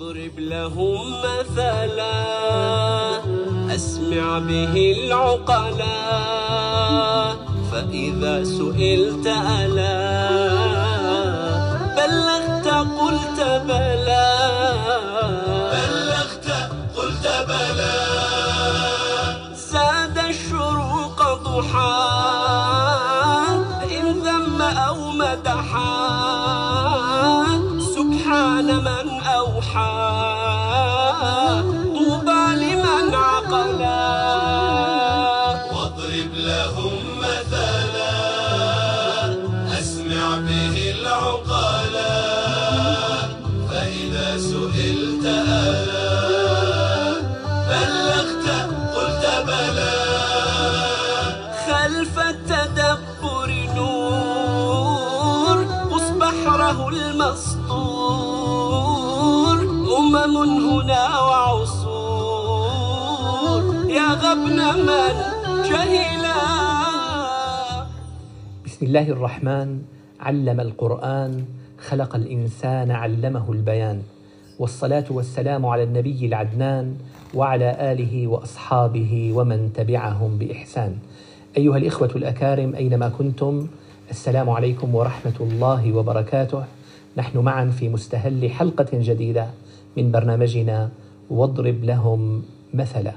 واضرب لهم مثلا. أسمع به العقلا. فإذا سئلت ألا. بلغت قلت بلى. بلغت قلت بلى. زاد الشروق ضحى. إن ذم أو مدحا. من أوحى. هنا وعصور. يا غبن من جهلا بسم الله الرحمن. علم القرآن خلق الإنسان علمه البيان. والصلاة والسلام على النبي العدنان وعلى آله وأصحابه ومن تبعهم بإحسان. أيها الإخوة الأكارم أينما كنتم السلام عليكم ورحمة الله وبركاته. نحن معا في مستهل حلقة جديدة. من برنامجنا واضرب لهم مثلا.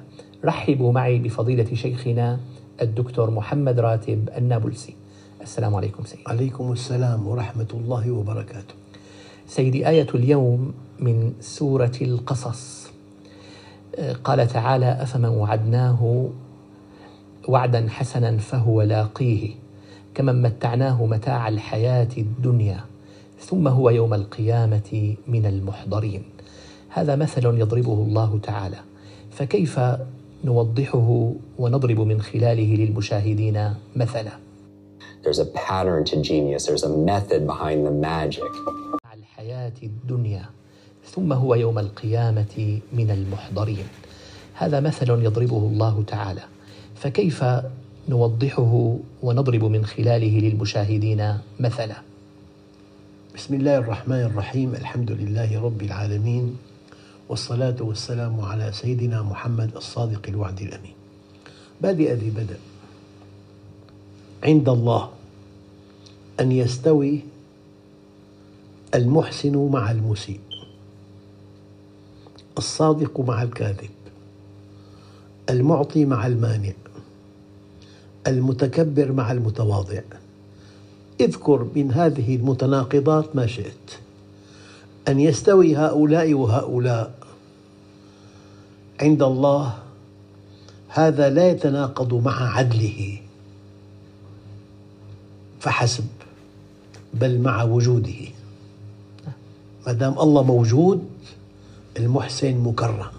رحبوا معي بفضيلة شيخنا الدكتور محمد راتب النابلسي. السلام عليكم سيدي. عليكم السلام ورحمة الله وبركاته. سيدي آية اليوم من سورة القصص. قال تعالى أفمن وعدناه وعدا حسنا فهو لاقيه كمن متعناه متاع الحياة الدنيا ثم هو يوم القيامة من المحضرين. هذا مثل يضربه الله تعالى. فكيف نوضحه ونضرب من خلاله للمشاهدين مثلا؟ There's a pattern to genius, there's a method behind the magic. مع الحياة الدنيا ثم هو يوم القيامة من المحضرين. هذا مثل يضربه الله تعالى. فكيف نوضحه ونضرب من خلاله للمشاهدين مثلا؟ بسم الله الرحمن الرحيم. الحمد لله رب العالمين. والصلاة والسلام على سيدنا محمد الصادق الوعد الأمين. بادئ ذي بدء عند الله أن يستوي المحسن مع المسيء. الصادق مع الكاذب. المعطي مع المانع. المتكبر مع المتواضع. اذكر من هذه المتناقضات ما شئت. أن يستوي هؤلاء وهؤلاء. عند الله هذا لا يتناقض مع عدله. فحسب بل مع وجوده. ما دام الله موجود المحسن مكرم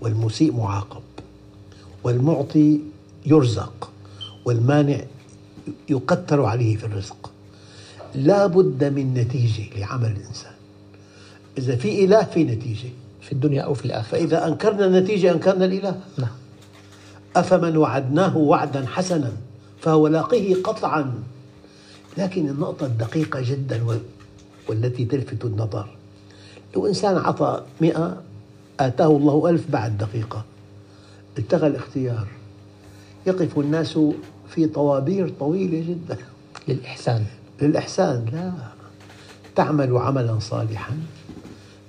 والمسيء معاقب والمعطي يرزق والمانع يقتر عليه في الرزق. لا بد من نتيجة لعمل الإنسان. إذا في إله في نتيجة. في الدنيا أو في الآخرة. فإذا أنكرنا النتيجة أنكرنا الإله. نعم. أفمن وعدناه وعدا حسنا فهو لاقيه قطعا. لكن النقطة الدقيقة جدا وال- والتي تلفت النظر. لو إنسان عطى مئة آتاه الله ألف بعد دقيقة. التغى الاختيار. يقف الناس في طوابير طويلة جدا. للإحسان. للإحسان لا. تعمل عملا صالحا.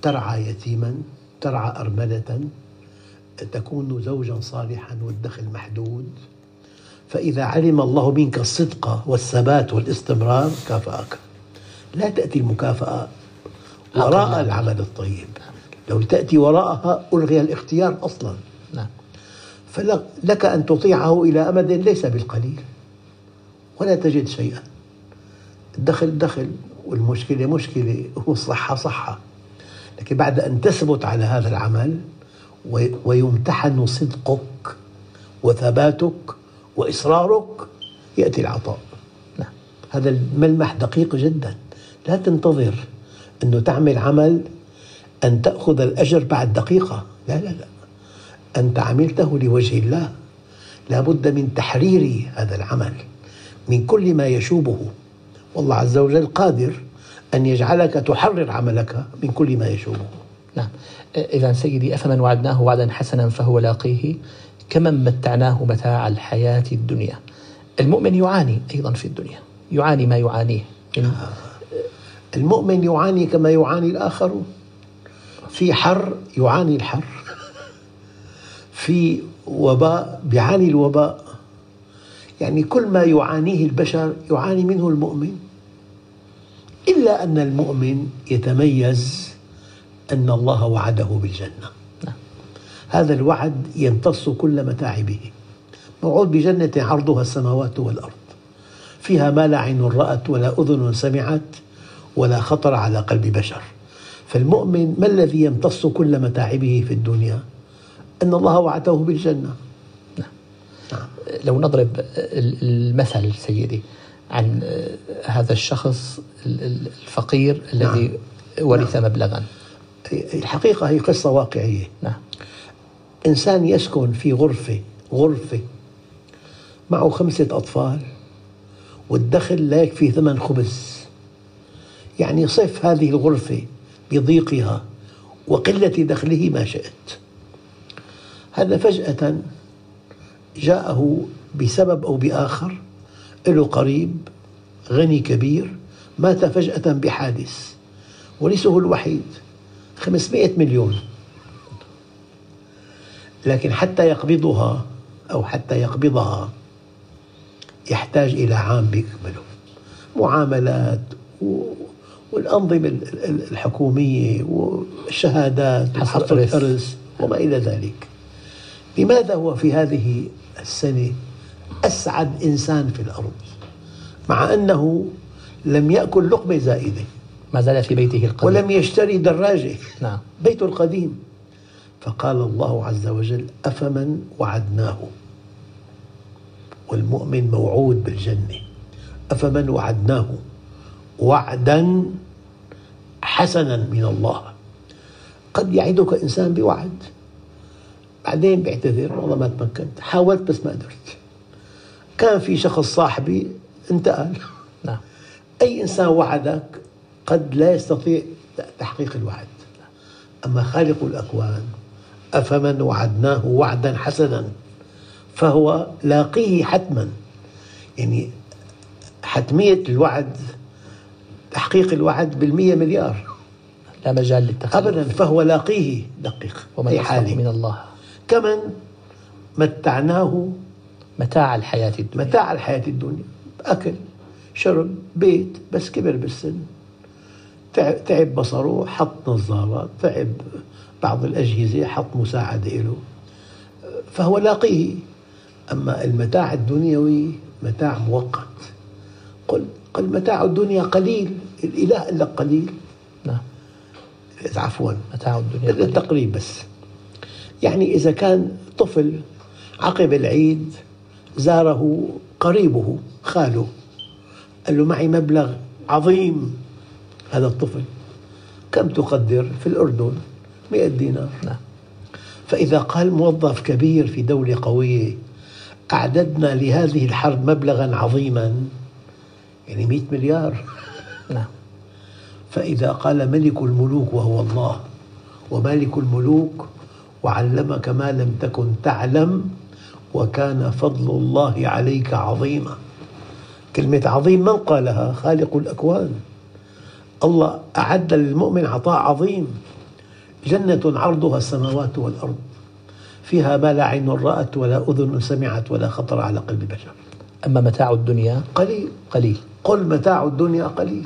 ترعى يتيما ترعى أرملة تكون زوجا صالحا والدخل محدود. فإذا علم الله منك الصدق والثبات والاستمرار كافأك. لا تأتي المكافأة وراء العمل الطيب. لو تأتي وراءها ألغي الاختيار أصلا. نعم. فلك أن تطيعه إلى أمد ليس بالقليل. ولا تجد شيئا. الدخل دخل والمشكلة مشكلة والصحة صحة. لكن بعد أن تثبت على هذا العمل وي- ويمتحن صدقك وثباتك وإصرارك يأتي العطاء. نعم. هذا الملمح دقيق جدا. لا تنتظر أنه تعمل عمل أن تأخذ الأجر بعد دقيقة. لا لا لا. أنت عملته لوجه الله. لا بد من تحرير هذا العمل من كل ما يشوبه. والله عز وجل قادر أن يجعلك تحرر عملك من كل ما يشوبه نعم. إذا سيدي أفمن وعدناه وعدا حسنا فهو لاقيه؟ كمن متعناه متاع الحياة الدنيا؟ المؤمن يعاني أيضا في الدنيا. يعاني ما يعانيه. من المؤمن يعاني كما يعاني الآخرون في حر يعاني الحر. في وباء بيعاني الوباء. يعني كل ما يعانيه البشر يعاني منه المؤمن. إلا أن المؤمن يتميز أن الله وعده بالجنة. هذا الوعد يمتص كل متاعبه. موعود بجنة عرضها السماوات والأرض. فيها ما لا عين رأت ولا أذن سمعت ولا خطر على قلب بشر. فالمؤمن ما الذي يمتص كل متاعبه في الدنيا؟ أن الله وعده بالجنة. لو نضرب المثل سيدي عن هذا الشخص الفقير الذي ورث مبلغا. الحقيقة هي قصة واقعية. نعم. إنسان يسكن في غرفة غرفة معه خمسة أطفال والدخل لا يكفي ثمن خبز. يعني صف هذه الغرفة بضيقها وقلة دخله ما شئت. هذا فجأة جاءه بسبب أو بآخر له قريب غني كبير مات فجأة بحادث ورثه الوحيد 500 مليون. لكن حتى يقبضها أو حتى يقبضها يحتاج إلى عام بيكمله. معاملات والأنظمة الحكومية والشهادات وحصر الإرث وما إلى ذلك. لماذا هو في هذه السنة أسعد إنسان في الأرض مع أنه لم يأكل لقمة زائدة. ما زال في بيته القديم. ولم يشتري دراجة. نعم. بيته القديم. فقال الله عز وجل أفمن وعدناه؟ والمؤمن موعود بالجنة. أفمن وعدناه؟ وعدا حسنا من الله. قد يعدك إنسان بوعد. بعدين بيعتذر والله ما تمكنت. حاولت بس ما قدرت. كان في شخص صاحبي انتقل. نعم. أي إنسان وعدك قد لا يستطيع تحقيق الوعد. أما خالق الأكوان أفمن وعدناه وعدا حسنا فهو لاقيه حتما. يعني حتمية الوعد تحقيق الوعد بالمية مليار. لا مجال للتخلف أبدا فهو لاقيه دقيق ومن في أصدق حاله. من الله. كمن متعناه متاع الحياة الدنيا. متاع الحياة الدنيا. أكل شرب بيت بس كبر بالسن. تعب, تعب بصره حط نظارات تعب بعض الأجهزة حط مساعدة له. فهو لاقيه. أما المتاع الدنيوي متاع مؤقت. قل قل متاع الدنيا قليل الإله لك قليل. نعم. عفوا. متاع الدنيا قليل. للتقريب بس. يعني إذا كان طفل عقب العيد زاره قريبه خاله. قال له معي مبلغ عظيم هذا الطفل. كم تقدر في الأردن؟ مئة دينار. نعم. فإذا قال موظف كبير في دولة قوية أعددنا لهذه الحرب مبلغا عظيما يعني مئة مليار. نعم. فإذا قال ملك الملوك وهو الله ومالك الملوك وعلمك ما لم تكن تعلم وكان فضل الله عليك عظيما. كلمة عظيم من قالها؟ خالق الأكوان. الله أعد للمؤمن عطاء عظيم. جنة عرضها السماوات والأرض. فيها ما لا عين رأت ولا أذن سمعت ولا خطر على قلب بشر. أما متاع الدنيا؟ قليل. قليل. قل متاع الدنيا قليل.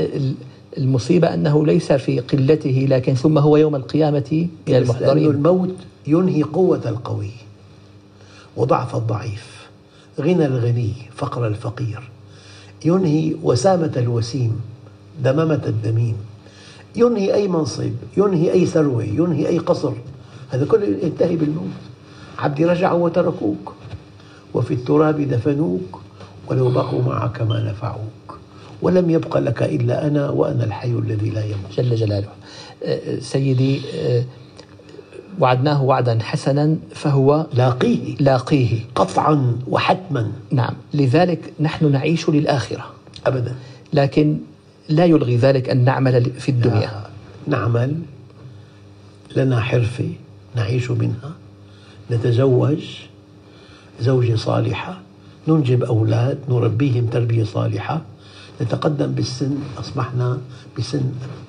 ال- المصيبة أنه ليس في قلته لكن ثم هو يوم القيامة من المحضرين. الموت ينهي قوة القوي. وضعف الضعيف. غنى الغني فقر الفقير. ينهي وسامة الوسيم دمامة الدميم. ينهي أي منصب ينهي أي ثروة ينهي أي قصر. هذا كله ينتهي بالموت. عبدي رجعوا وتركوك. وفي التراب دفنوك. ولو بقوا معك ما نفعوك. ولم يبق لك إلا أنا وأنا الحي الذي لا يموت. جل جلاله. آه، سيدي آه، وعدناه وعدا حسنا فهو لاقيه. لاقيه. قطعا وحتما. نعم. لذلك نحن نعيش للآخرة. أبدا. لكن لا يلغي ذلك أن نعمل في الدنيا. نعمل. لنا حرفة نعيش منها. نتزوج. زوجة صالحة. ننجب أولاد. نربيهم تربية صالحة. نتقدم بالسن. أصبحنا بسن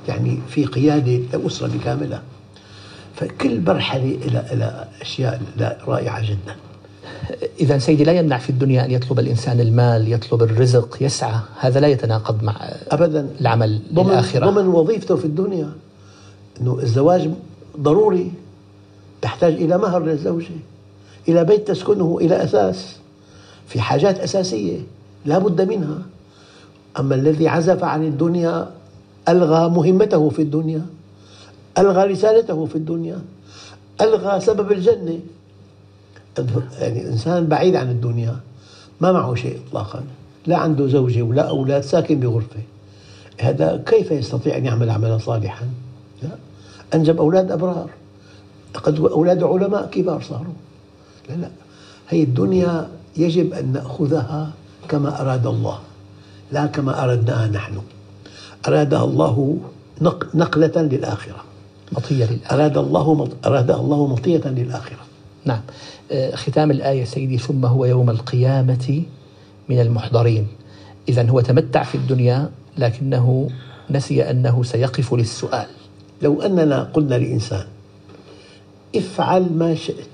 يعني في قيادة لأسرة بكاملها فكل مرحلة إلى إلى أشياء رائعة جدا. إذا سيدي لا يمنع في الدنيا أن يطلب الإنسان المال يطلب الرزق يسعى. هذا لا يتناقض مع أبدا. العمل ضمن, للآخرة ضمن وظيفته في الدنيا أنه الزواج ضروري. تحتاج إلى مهر للزوجة إلى بيت تسكنه إلى أساس. في حاجات أساسية لا بد منها. أما الذي عزف عن الدنيا ألغى مهمته في الدنيا. ألغى رسالته في الدنيا ألغى سبب الجنة. يعني إنسان بعيد عن الدنيا ما معه شيء إطلاقا لا عنده زوجة ولا أولاد ساكن بغرفة. هذا كيف يستطيع أن يعمل عملا صالحا؟ لا. أنجب أولاد أبرار. قد أولاد علماء كبار صاروا. لا لا. هي الدنيا يجب أن نأخذها كما أراد الله لا كما أردناها نحن. أرادها الله نقلة للآخرة. مطية للآخرة. أراد الله أرادها الله مطية للآخرة. نعم. آه، ختام الآية سيدي ثم هو يوم القيامة من المحضرين. إذا هو تمتع في الدنيا لكنه نسي أنه سيقف للسؤال. لو أننا قلنا لإنسان افعل ما شئت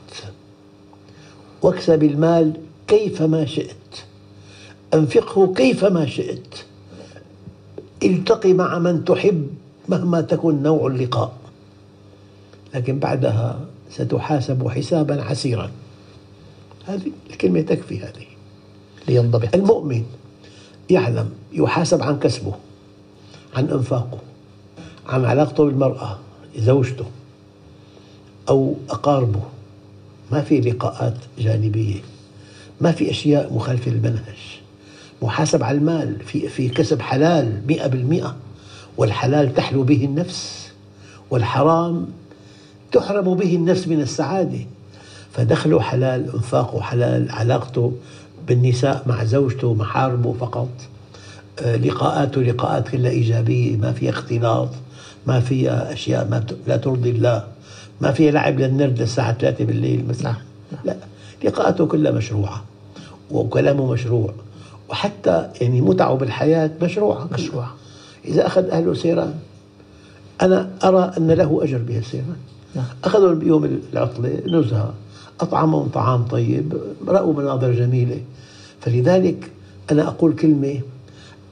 واكسب المال كيفما شئت أنفقه كيفما شئت التقي مع من تحب مهما تكن نوع اللقاء. لكن بعدها ستحاسب حسابا عسيرا. هذه الكلمة تكفي هذه. لينضبط. المؤمن يعلم يحاسب عن كسبه عن انفاقه عن علاقته بالمرأة زوجته أو أقاربه. ما في لقاءات جانبية. ما في أشياء مخالفة للمنهج. محاسب على المال. في, في كسب حلال مئة بالمئة. والحلال تحلو به النفس. والحرام تحرم به النفس من السعادة. فدخله حلال انفاقه حلال علاقته بالنساء مع زوجته محاربه فقط. آه، لقاءاته لقاءات كلها إيجابية ما فيها اختلاط ما فيها أشياء ما لا ترضي الله ما فيها لعب للنرد الساعة 3 بالليل مثلا. نعم. لا لقاءاته كلها مشروعة وكلامه مشروع وحتى يعني متعه بالحياة مشروعة مشروعة. إذا أخذ أهله سيران أنا أرى أن له أجر بهالسيران. نعم. أخذوا بيوم العطلة نزهة. أطعمهم طعام طيب رأوا مناظر جميلة. فلذلك أنا أقول كلمة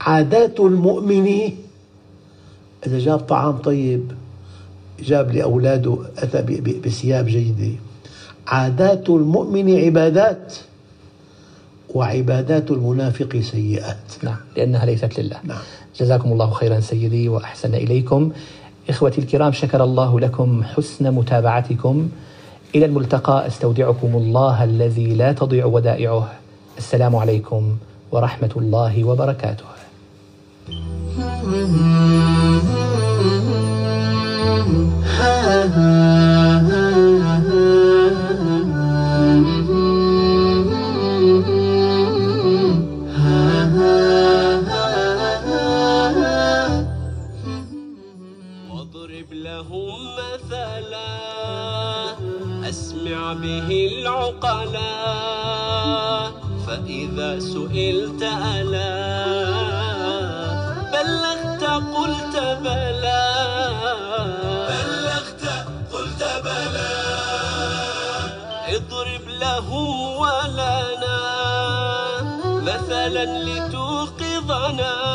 عادات المؤمن إذا جاب طعام طيب جاب لأولاده أتى بثياب جيدة. عادات المؤمن عبادات وعبادات المنافق سيئات. نعم لأنها ليست لله. نعم. جزاكم الله خيرا سيدي وأحسن إليكم. إخوتي الكرام شكر الله لكم حسن متابعتكم. إلى الملتقى أستودعكم الله الذي لا تضيع ودائعه. السلام عليكم ورحمة الله وبركاته. واضرب لهم مثلا. أسمع به العقلا. فإذا سئلت ألا. بلغت قلت بلى. بلغت قلت بلى. اضرب لهم ولنا. مثلا لتوقظنا.